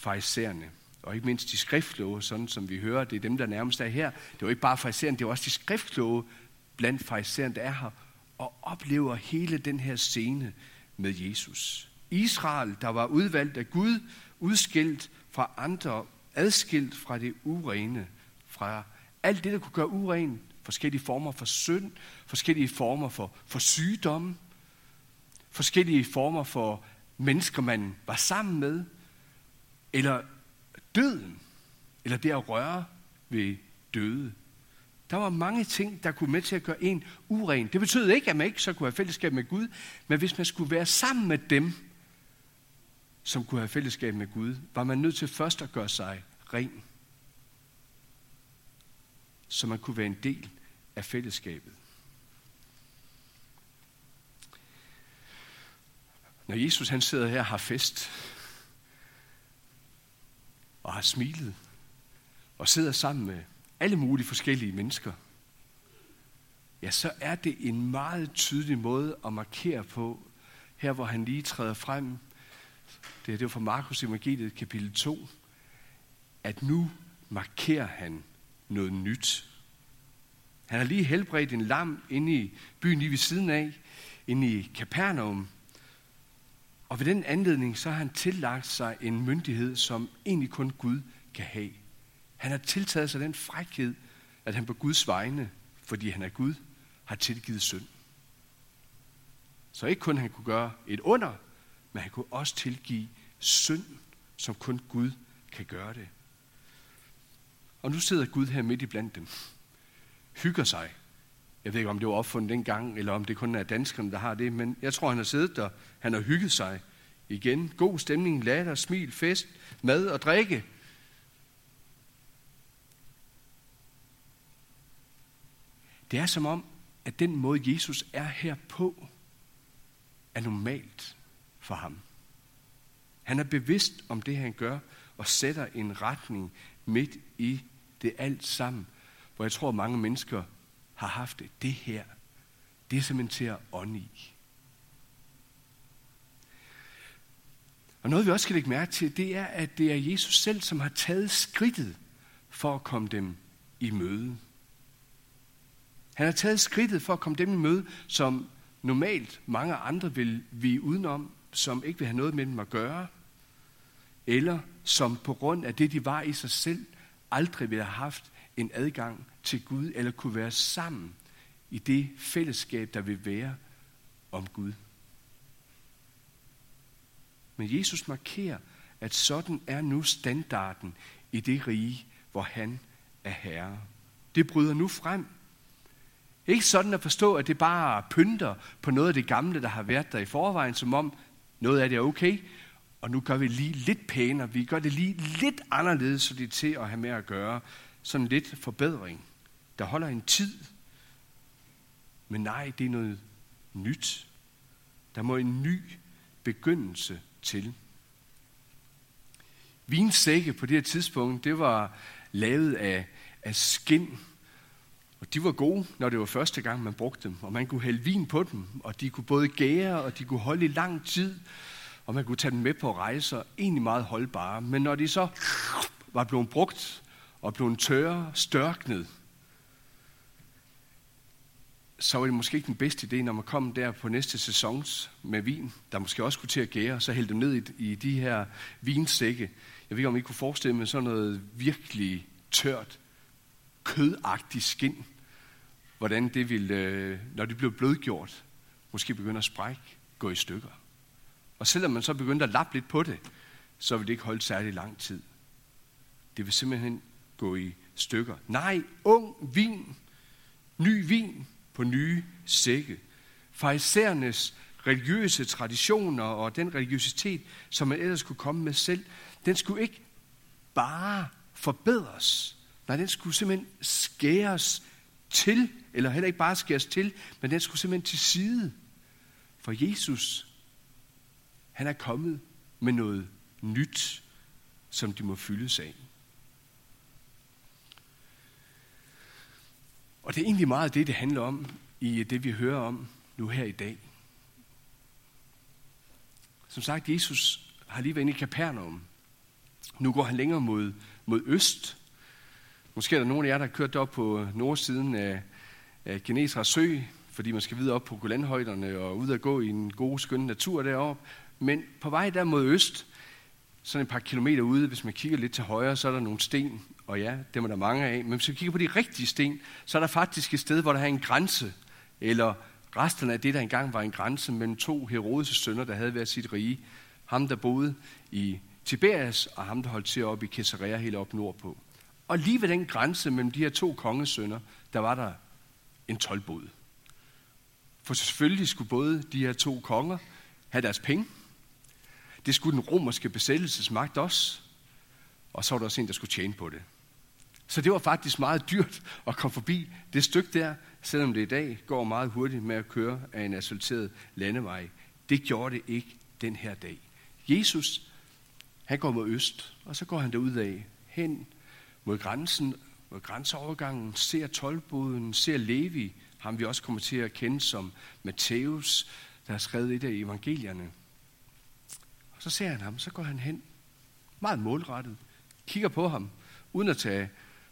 farisæerne, og ikke mindst de skriftkloge, sådan som vi hører, det er dem, der nærmest er her. Det var ikke bare farisæerne, det var også de skriftkloge blandt farisæerne, der er her, og oplever hele den her scene med Jesus. Israel, der var udvalgt af Gud, udskilt fra andre, adskilt fra det urene, fra alt det, der kunne gøre uren, forskellige former for synd, forskellige former for, for sygdomme, forskellige former for mennesker, man var sammen med, eller døden, eller det at røre ved døde. Der var mange ting, der kunne med til at gøre en uren. Det betød ikke, at man ikke så kunne have fællesskab med Gud, men hvis man skulle være sammen med dem, som kunne have fællesskab med Gud, var man nødt til først at gøre sig ren, så man kunne være en del af fællesskabet. Når Jesus han sidder her og har fest, og har smilet, og sidder sammen med alle mulige forskellige mennesker, ja, så er det en meget tydelig måde at markere på, her hvor han lige træder frem, det er det fra Markus evangeliet kapitel 2, at nu markerer han noget nyt. Han har lige helbredt en lam inde i byen lige ved siden af, inde i Capernaum. Og ved den anledning, så har han tillagt sig en myndighed, som egentlig kun Gud kan have. Han har tiltaget sig den frækhed, at han på Guds vegne, fordi han er Gud, har tilgivet synd. Så ikke kun han kunne gøre et under, men han kunne også tilgive synd, som kun Gud kan gøre det. Og nu sidder Gud her midt i blandt dem. Hygger sig. Jeg ved ikke, om det var opfundet dengang, eller om det kun er danskerne, der har det, men jeg tror, han har siddet der. Han har hygget sig. Igen, god stemning, latter, smil, fest, mad og drikke. Det er som om, at den måde, Jesus er her på, er normalt for ham. Han er bevidst om det, han gør, og sætter en retning midt i det alt sammen, hvor jeg tror, mange mennesker har haft det. Det her, det er simpelthen til at ånde i. Og noget vi også skal lægge mærke til, det er, at det er Jesus selv, som har taget skridtet for at komme dem i møde. Han har taget skridtet for at komme dem i møde, som normalt mange andre vil vi udenom, som ikke vil have noget med dem at gøre, eller som på grund af det, de var i sig selv, aldrig ville have haft en adgang til Gud, eller kunne være sammen i det fællesskab, der vil være om Gud. Men Jesus markerer, at sådan er nu standarden i det rige, hvor han er herre. Det bryder nu frem. Ikke sådan at forstå, at det bare pynter på noget af det gamle, der har været der i forvejen, som om noget af det er okay, og nu gør vi lige lidt pænere. Vi gør det lige lidt anderledes, så det er til at have med at gøre. Sådan lidt forbedring, der holder en tid. Men nej, det er noget nyt. Der må en ny begyndelse til. Vinsække på det her tidspunkt, det var lavet af, af skin. Og de var gode, når det var første gang, man brugte dem. Og man kunne hælde vin på dem, og de kunne både gære, og de kunne holde i lang tid. Og man kunne tage dem med på rejser, egentlig meget holdbare. Men når de så var blevet brugt og blevet tørre, størknet, så var det måske ikke den bedste idé, når man kom der på næste sæsons med vin, der måske også kunne til at gære, så hældte dem ned i, i de her vinsække. Jeg ved ikke, om I kunne forestille mig sådan noget virkelig tørt, kødagtigt skin, hvordan det ville, øh, når det blev blødgjort, måske begynde at sprække, gå i stykker. Og selvom man så begyndte at lappe lidt på det, så ville det ikke holde særlig lang tid. Det vil simpelthen gå i stykker. Nej, ung vin, ny vin, på nye sække. Farisæernes religiøse traditioner og den religiøsitet, som man ellers kunne komme med selv, den skulle ikke bare forbedres. Nej, den skulle simpelthen skæres til, eller heller ikke bare skæres til, men den skulle simpelthen til side. For Jesus, han er kommet med noget nyt, som de må fyldes af. Og det er egentlig meget det, det handler om i det, vi hører om nu her i dag. Som sagt, Jesus har lige været inde i Kapernaum. Nu går han længere mod, mod øst. Måske er der nogen af jer, der har kørt op på nordsiden af, af Genesra Sø, fordi man skal videre op på Golanhøjderne og ud og gå i en god, skøn natur deroppe. Men på vej der mod øst, sådan et par kilometer ude, hvis man kigger lidt til højre, så er der nogle sten, og ja, dem er der mange af. Men hvis vi kigger på de rigtige sten, så er der faktisk et sted, hvor der er en grænse, eller resterne af det, der engang var en grænse mellem to Herodes' sønner, der havde været sit rige. Ham, der boede i Tiberias, og ham, der holdt til op i Caesarea helt op nordpå. Og lige ved den grænse mellem de her to kongesønner, der var der en tolvbod. For selvfølgelig skulle både de her to konger have deres penge. Det skulle den romerske besættelsesmagt også. Og så var der også en, der skulle tjene på det. Så det var faktisk meget dyrt at komme forbi det stykke der, selvom det i dag går meget hurtigt med at køre af en asfalteret landevej. Det gjorde det ikke den her dag. Jesus, han går mod øst, og så går han derud af hen mod grænsen, mod grænseovergangen, ser tolvboden, ser Levi, ham vi også kommer til at kende som Matthæus, der har skrevet et af evangelierne. Og så ser han ham, så går han hen, meget målrettet, kigger på ham, uden at tage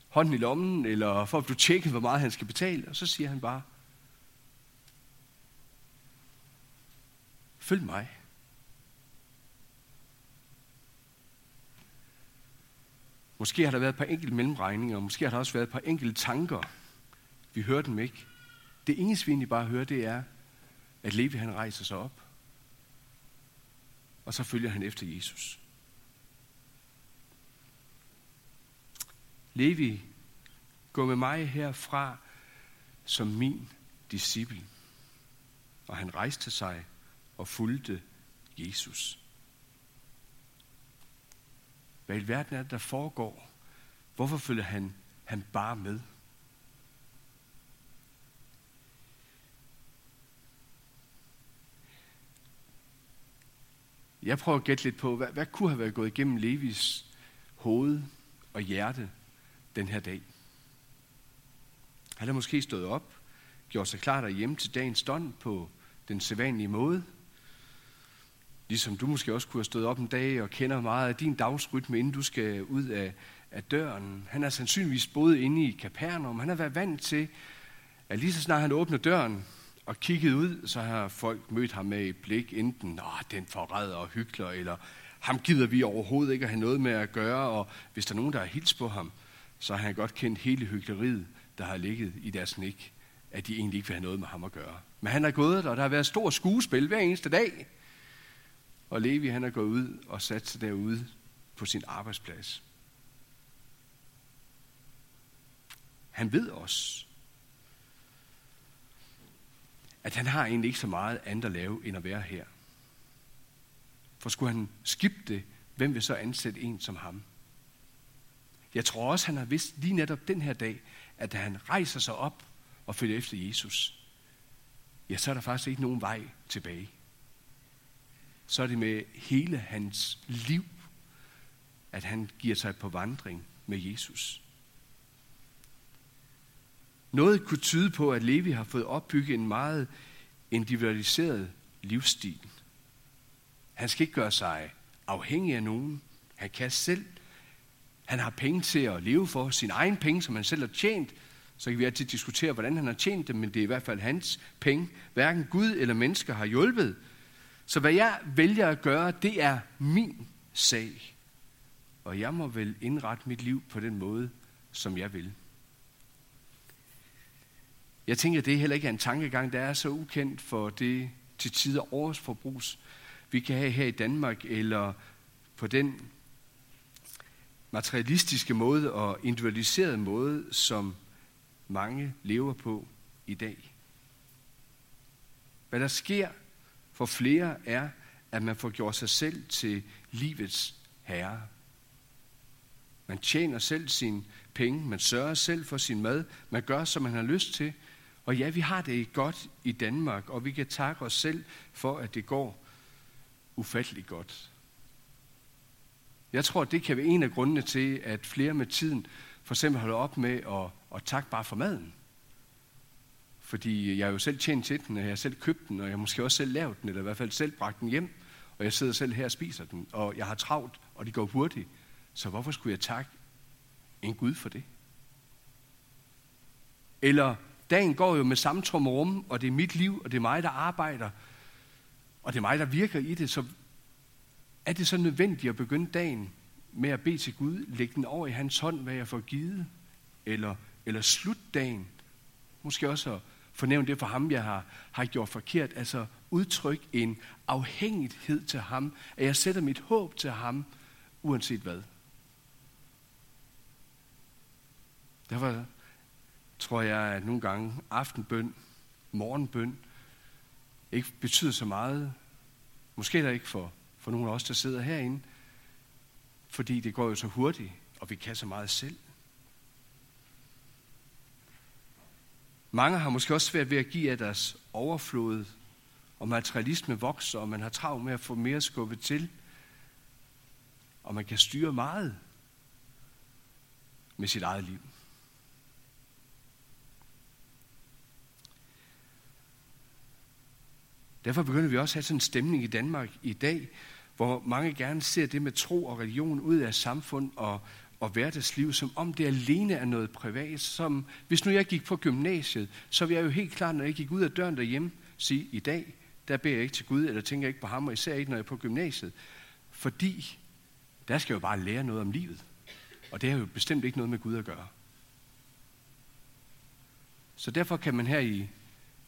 hånden i lommen, eller for at blive tjekket, hvor meget han skal betale, og så siger han bare, følg mig. Måske har der været et par enkelte mellemregninger, måske har der også været et par enkelte tanker. Vi hører dem ikke. Det eneste, vi egentlig bare hører, det er, at Levi han rejser sig op, og så følger han efter Jesus. Levi, gå med mig herfra som min disciple. Og han rejste sig og fulgte Jesus. Hvad i verden er det, der foregår? Hvorfor følger han, han bare med? Jeg prøver at gætte lidt på, hvad, hvad kunne have været gået igennem Levis hoved og hjerte den her dag. Han har måske stået op, gjort sig klar derhjemme til dagens stånd på den sædvanlige måde. Ligesom du måske også kunne have stået op en dag og kender meget af din dagsrytme, inden du skal ud af, af døren. Han er sandsynligvis boet inde i Kapernaum. Han har været vant til, at lige så snart han åbner døren og kigget ud, så har folk mødt ham med et blik, enten, Nå, den forræder og hykler, eller ham gider vi overhovedet ikke at have noget med at gøre, og hvis der er nogen, der har hils på ham, så har han godt kendt hele hyggeleriet, der har ligget i deres nik, at de egentlig ikke vil have noget med ham at gøre. Men han er gået der, og der har været stor skuespil hver eneste dag. Og Levi, han er gået ud og sat sig derude på sin arbejdsplads. Han ved også, at han har egentlig ikke så meget andet at lave, end at være her. For skulle han skifte det, hvem vil så ansætte en som ham? Jeg tror også, han har vidst lige netop den her dag, at da han rejser sig op og følger efter Jesus, ja, så er der faktisk ikke nogen vej tilbage. Så er det med hele hans liv, at han giver sig på vandring med Jesus. Noget kunne tyde på, at Levi har fået opbygget en meget individualiseret livsstil. Han skal ikke gøre sig afhængig af nogen. Han kan selv han har penge til at leve for, sin egen penge, som han selv har tjent. Så kan vi altid diskutere, hvordan han har tjent dem, men det er i hvert fald hans penge. Hverken Gud eller mennesker har hjulpet. Så hvad jeg vælger at gøre, det er min sag. Og jeg må vel indrette mit liv på den måde, som jeg vil. Jeg tænker, det det heller ikke er en tankegang, der er så ukendt for det til tider årsforbrugs, vi kan have her i Danmark, eller på den materialistiske måde og individualiserede måde, som mange lever på i dag. Hvad der sker for flere er, at man får gjort sig selv til livets herre. Man tjener selv sine penge, man sørger selv for sin mad, man gør, som man har lyst til. Og ja, vi har det godt i Danmark, og vi kan takke os selv for, at det går ufatteligt godt. Jeg tror, det kan være en af grundene til, at flere med tiden for eksempel holder op med at, at takke bare for maden. Fordi jeg har jo selv tjent til den, og jeg har selv købt den, og jeg har måske også selv lavet den, eller i hvert fald selv bragt den hjem, og jeg sidder selv her og spiser den, og jeg har travlt, og det går hurtigt. Så hvorfor skulle jeg takke en Gud for det? Eller dagen går jo med samme rum, og det er mit liv, og det er mig, der arbejder, og det er mig, der virker i det, så er det så nødvendigt at begynde dagen med at bede til Gud, lægge den over i hans hånd, hvad jeg får givet, eller, eller slut dagen, måske også at fornævne det for ham, jeg har, har gjort forkert, altså udtryk en afhængighed til ham, at jeg sætter mit håb til ham, uanset hvad. Derfor tror jeg, at nogle gange aftenbøn, morgenbøn, ikke betyder så meget. Måske der ikke for, for nogle af os, der sidder herinde, fordi det går jo så hurtigt, og vi kan så meget selv. Mange har måske også svært ved at give af deres overflod, og materialisme vokser, og man har travlt med at få mere skubbet til, og man kan styre meget med sit eget liv. Derfor begynder vi også at have sådan en stemning i Danmark i dag, hvor mange gerne ser det med tro og religion ud af samfund og, og hverdagsliv, som om det alene er noget privat. Som, hvis nu jeg gik på gymnasiet, så ville jeg jo helt klart, når jeg gik ud af døren derhjemme, sige, i dag, der beder jeg ikke til Gud, eller tænker ikke på ham, og især ikke, når jeg er på gymnasiet. Fordi der skal jeg jo bare lære noget om livet. Og det har jo bestemt ikke noget med Gud at gøre. Så derfor kan man her i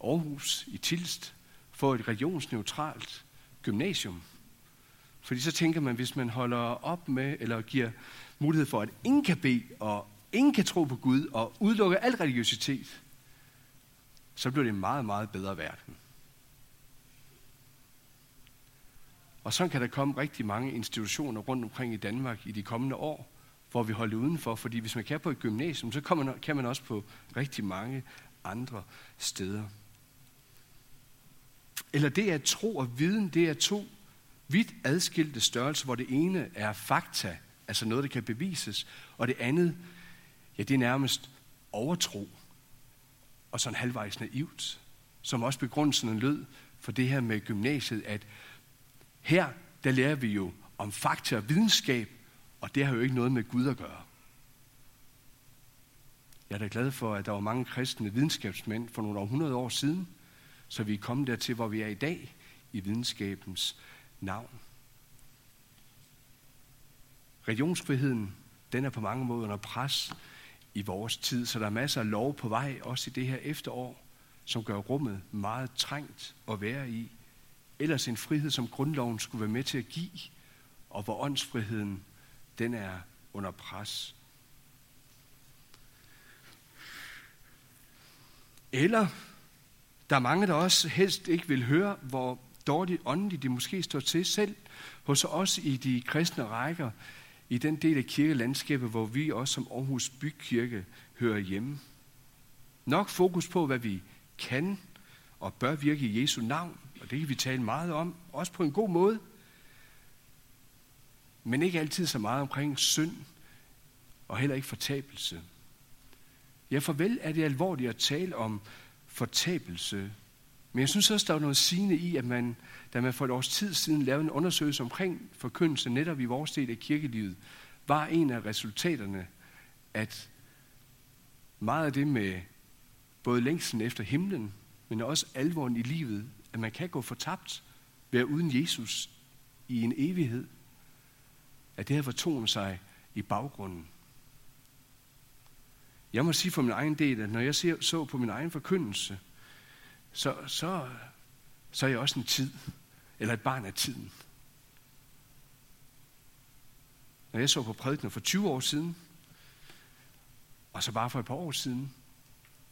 Aarhus, i Tilst, få et religionsneutralt gymnasium. Fordi så tænker man, hvis man holder op med, eller giver mulighed for, at ingen kan bede, og ingen kan tro på Gud, og udelukker al religiøsitet, så bliver det en meget, meget bedre verden. Og så kan der komme rigtig mange institutioner rundt omkring i Danmark i de kommende år, hvor vi holder udenfor, fordi hvis man kan på et gymnasium, så kan man også på rigtig mange andre steder. Eller det er tro og viden, det er to vidt adskilte størrelser, hvor det ene er fakta, altså noget, der kan bevises, og det andet, ja, det er nærmest overtro, og sådan halvvejs naivt, som også begrundelsen lød for det her med gymnasiet, at her, der lærer vi jo om fakta og videnskab, og det har jo ikke noget med Gud at gøre. Jeg er da glad for, at der var mange kristne videnskabsmænd for nogle århundrede år siden, så vi er kommet dertil, hvor vi er i dag, i videnskabens navn. Religionsfriheden, den er på mange måder under pres i vores tid, så der er masser af lov på vej, også i det her efterår, som gør rummet meget trængt at være i. Ellers en frihed, som grundloven skulle være med til at give, og hvor åndsfriheden, den er under pres. Eller der er mange, der også helst ikke vil høre, hvor dårligt åndeligt de måske står til selv hos os i de kristne rækker, i den del af kirkelandskabet, hvor vi også som Aarhus Bykirke hører hjemme. Nok fokus på, hvad vi kan og bør virke i Jesu navn, og det kan vi tale meget om, også på en god måde. Men ikke altid så meget omkring synd og heller ikke fortabelse. Ja, farvel er det alvorligt at tale om fortabelse. Men jeg synes også, der er noget sigende i, at man, da man for et års tid siden lavede en undersøgelse omkring forkyndelse netop i vores del af kirkelivet, var en af resultaterne, at meget af det med både længsten efter himlen, men også alvoren i livet, at man kan gå fortabt, være uden Jesus i en evighed, at det har fortoner sig i baggrunden. Jeg må sige for min egen del, at når jeg ser, så på min egen forkyndelse, så, så, så er jeg også en tid, eller et barn af tiden. Når jeg så på prædikner for 20 år siden, og så bare for et par år siden,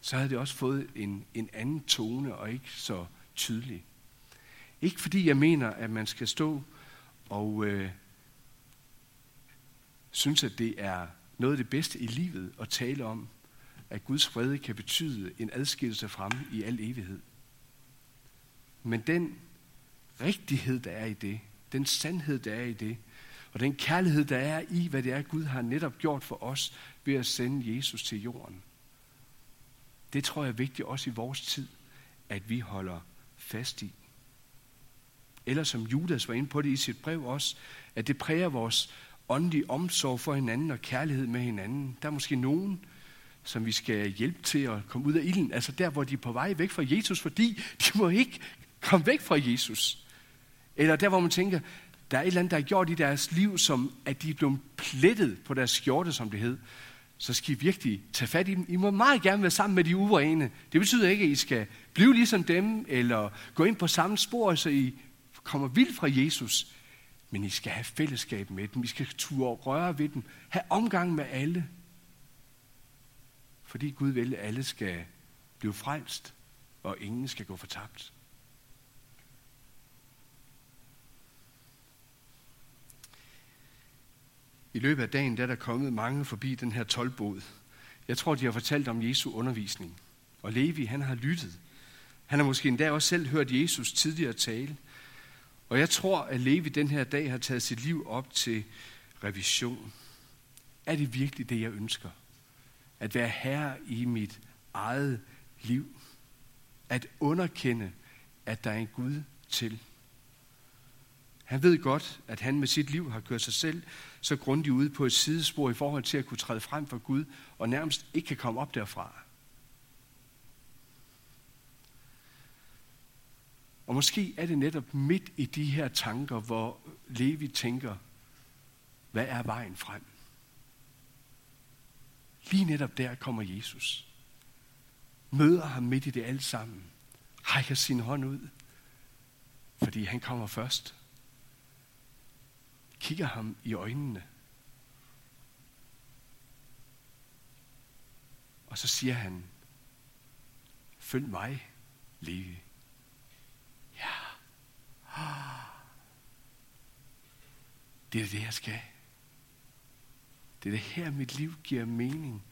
så havde det også fået en, en anden tone og ikke så tydelig. Ikke fordi jeg mener, at man skal stå og øh, synes, at det er noget af det bedste i livet at tale om, at Guds fred kan betyde en adskillelse fra i al evighed. Men den rigtighed, der er i det, den sandhed, der er i det, og den kærlighed, der er i, hvad det er, Gud har netop gjort for os ved at sende Jesus til jorden. Det tror jeg er vigtigt også i vores tid, at vi holder fast i. Eller som Judas var inde på det i sit brev også, at det præger vores åndelig omsorg for hinanden og kærlighed med hinanden. Der er måske nogen, som vi skal hjælpe til at komme ud af ilden. Altså der, hvor de er på vej væk fra Jesus, fordi de må ikke komme væk fra Jesus. Eller der, hvor man tænker, der er et eller andet, der er gjort i deres liv, som at de er blevet plettet på deres skjorte, som det hed. Så skal I virkelig tage fat i dem. I må meget gerne være sammen med de urene. Det betyder ikke, at I skal blive ligesom dem, eller gå ind på samme spor, så I kommer vildt fra Jesus. Men I skal have fællesskab med dem. I skal turde røre ved dem. Have omgang med alle. Fordi Gud vil, at alle skal blive frelst, og ingen skal gå fortabt. I løbet af dagen der er der kommet mange forbi den her tolvbod. Jeg tror, de har fortalt om Jesu undervisning. Og Levi, han har lyttet. Han har måske endda også selv hørt Jesus tidligere tale. Og jeg tror, at Levi den her dag har taget sit liv op til revision. Er det virkelig det, jeg ønsker? At være herre i mit eget liv. At underkende, at der er en Gud til. Han ved godt, at han med sit liv har kørt sig selv så grundigt ude på et sidespor i forhold til at kunne træde frem for Gud, og nærmest ikke kan komme op derfra. Og måske er det netop midt i de her tanker, hvor Levi tænker, hvad er vejen frem? Lige netop der kommer Jesus. Møder ham midt i det alt sammen. Rækker sin hånd ud. Fordi han kommer først kigger ham i øjnene. Og så siger han, følg mig, Levi. Det er det, jeg skal. Det er det her, mit liv giver mening.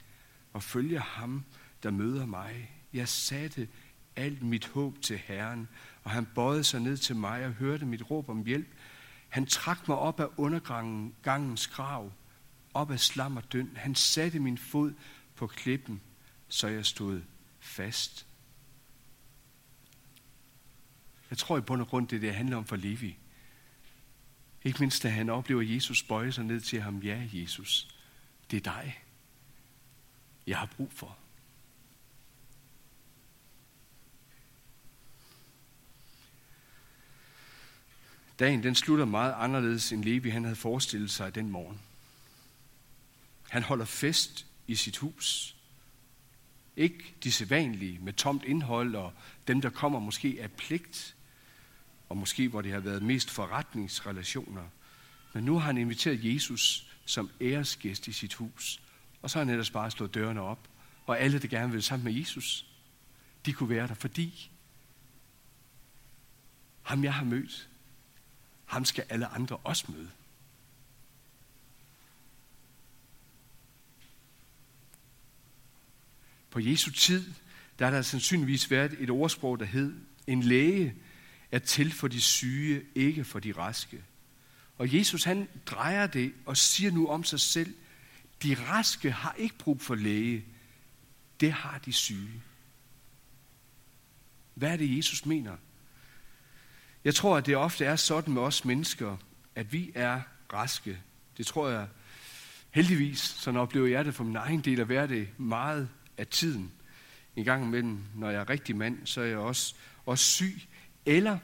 Og følge ham, der møder mig. Jeg satte alt mit håb til Herren, og han bøjede sig ned til mig og hørte mit råb om hjælp. Han trak mig op af undergangens grav, op af slam og døn. Han satte min fod på klippen, så jeg stod fast. Jeg tror i bund og grund, det det handler om for Levi. Ikke mindst da han oplever Jesus bøje sig ned til ham. Ja, Jesus, det er dig, jeg har brug for. Dagen den slutter meget anderledes, end Levi han havde forestillet sig den morgen. Han holder fest i sit hus. Ikke de sædvanlige med tomt indhold og dem, der kommer måske af pligt, og måske hvor det har været mest forretningsrelationer. Men nu har han inviteret Jesus som æresgæst i sit hus. Og så har han ellers bare slået dørene op. Og alle, der gerne vil sammen med Jesus, de kunne være der, fordi ham jeg har mødt, ham skal alle andre også møde. På Jesu tid, der har der sandsynligvis været et ordsprog, der hed, en læge er til for de syge, ikke for de raske. Og Jesus han drejer det og siger nu om sig selv, de raske har ikke brug for læge, det har de syge. Hvad er det, Jesus mener? Jeg tror, at det ofte er sådan med os mennesker, at vi er raske. Det tror jeg heldigvis, så oplever jeg det for min egen del at være det meget af tiden. En gang imellem, når jeg er rigtig mand, så er jeg også, også syg. Eller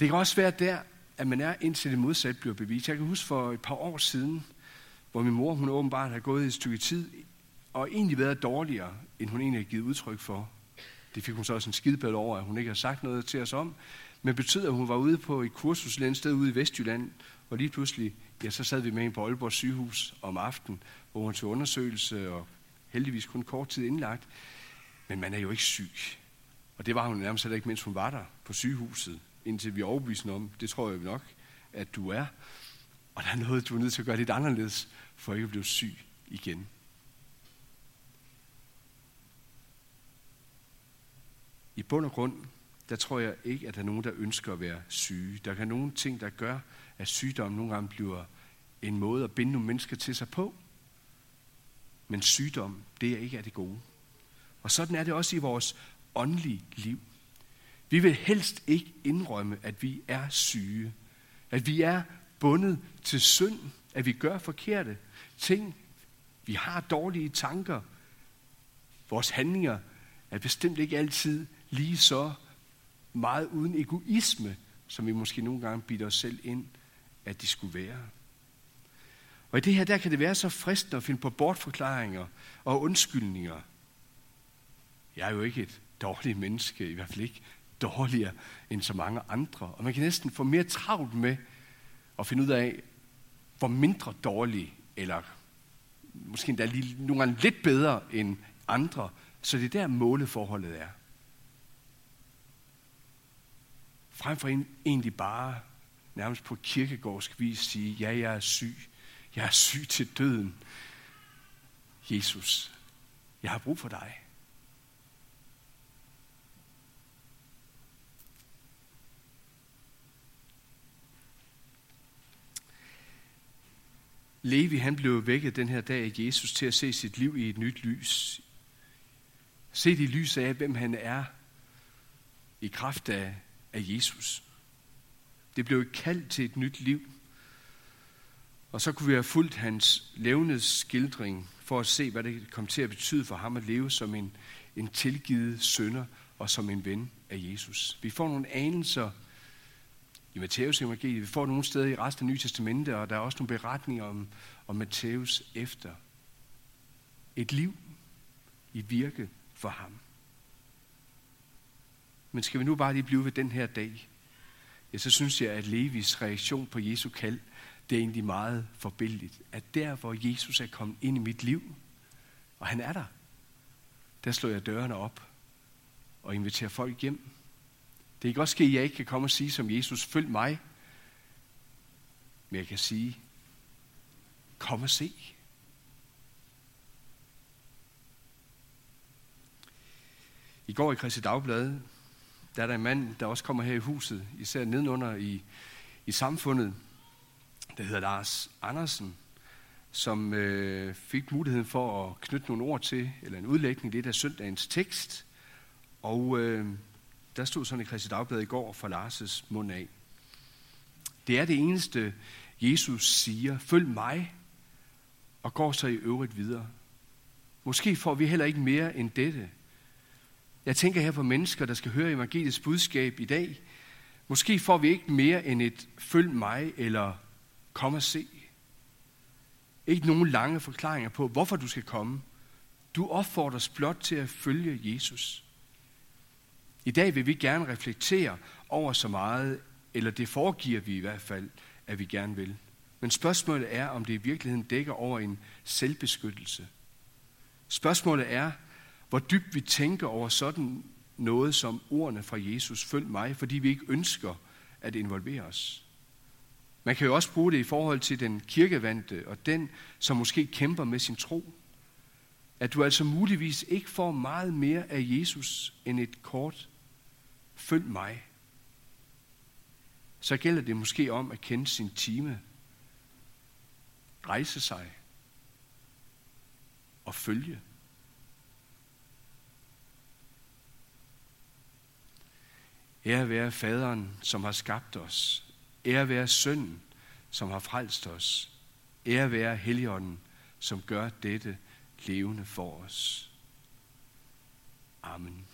det kan også være der, at man er indtil det modsatte bliver bevist. Jeg kan huske for et par år siden, hvor min mor, hun åbenbart har gået i et stykke tid, og egentlig været dårligere, end hun egentlig har givet udtryk for. Det fik hun så også en skidbad over, at hun ikke har sagt noget til os om. Men betød, at hun var ude på et kursus et sted ude i Vestjylland, og lige pludselig, ja, så sad vi med hende på Aalborg sygehus om aftenen, hvor hun tog undersøgelse, og heldigvis kun kort tid indlagt. Men man er jo ikke syg. Og det var hun nærmest heller ikke, mens hun var der på sygehuset, indtil vi overbeviste om, det tror jeg nok, at du er. Og der er noget, du er nødt til at gøre lidt anderledes, for ikke at blive syg igen. I bund og grund, der tror jeg ikke, at der er nogen, der ønsker at være syge. Der kan nogle ting, der gør, at sygdom nogle gange bliver en måde at binde nogle mennesker til sig på. Men sygdom, det er ikke af det gode. Og sådan er det også i vores åndelige liv. Vi vil helst ikke indrømme, at vi er syge. At vi er bundet til synd. at vi gør forkerte ting. Vi har dårlige tanker. Vores handlinger er bestemt ikke altid lige så meget uden egoisme, som vi måske nogle gange bider os selv ind, at de skulle være. Og i det her, der kan det være så fristende at finde på bortforklaringer og undskyldninger. Jeg er jo ikke et dårligt menneske, i hvert fald ikke dårligere end så mange andre. Og man kan næsten få mere travlt med at finde ud af, hvor mindre dårlig, eller måske endda lige, nogle gange lidt bedre end andre. Så det er der måleforholdet er. Frem for egentlig bare nærmest på kirkegårdsk vis sige, ja, jeg er syg. Jeg er syg til døden. Jesus, jeg har brug for dig. Levi han blev vækket den her dag af Jesus til at se sit liv i et nyt lys. Se det i lys af, hvem han er i kraft af, af Jesus. Det blev et kald til et nyt liv. Og så kunne vi have fulgt hans levende skildring for at se, hvad det kom til at betyde for ham at leve som en, en tilgivet sønder og som en ven af Jesus. Vi får nogle anelser i Matteus evangeliet. Vi får nogle steder i resten af Nye Testamente, og der er også nogle beretninger om, om Matteus efter. Et liv i virke for ham. Men skal vi nu bare lige blive ved den her dag, ja, så synes jeg, at Levis reaktion på Jesu kald, det er egentlig meget forbilligt. At der, hvor Jesus er kommet ind i mit liv, og han er der, der slår jeg dørene op og inviterer folk hjem. Det kan godt ske, at jeg ikke kan komme og sige som Jesus, følg mig. Men jeg kan sige, kom og se. I går i Christi Dagblad, der er der en mand, der også kommer her i huset, især nedenunder i, i samfundet, der hedder Lars Andersen, som øh, fik muligheden for at knytte nogle ord til, eller en udlægning lidt af søndagens tekst. Og øh, der stod sådan i Kristi Dagblad i går fra Lars' mund af. Det er det eneste, Jesus siger. Følg mig, og går så i øvrigt videre. Måske får vi heller ikke mere end dette. Jeg tænker her på mennesker, der skal høre evangeliets budskab i dag. Måske får vi ikke mere end et følg mig eller kom og se. Ikke nogen lange forklaringer på, hvorfor du skal komme. Du opfordres blot til at følge Jesus. I dag vil vi gerne reflektere over så meget, eller det foregiver vi i hvert fald, at vi gerne vil. Men spørgsmålet er, om det i virkeligheden dækker over en selvbeskyttelse. Spørgsmålet er, hvor dybt vi tænker over sådan noget som ordene fra Jesus, følg mig, fordi vi ikke ønsker at involvere os. Man kan jo også bruge det i forhold til den kirkevandte og den, som måske kæmper med sin tro. At du altså muligvis ikke får meget mere af Jesus end et kort følg mig. Så gælder det måske om at kende sin time, rejse sig og følge. Ære være faderen, som har skabt os. Ære være sønnen, som har frelst os. Ære være Helligånden, som gør dette levende for os. Amen.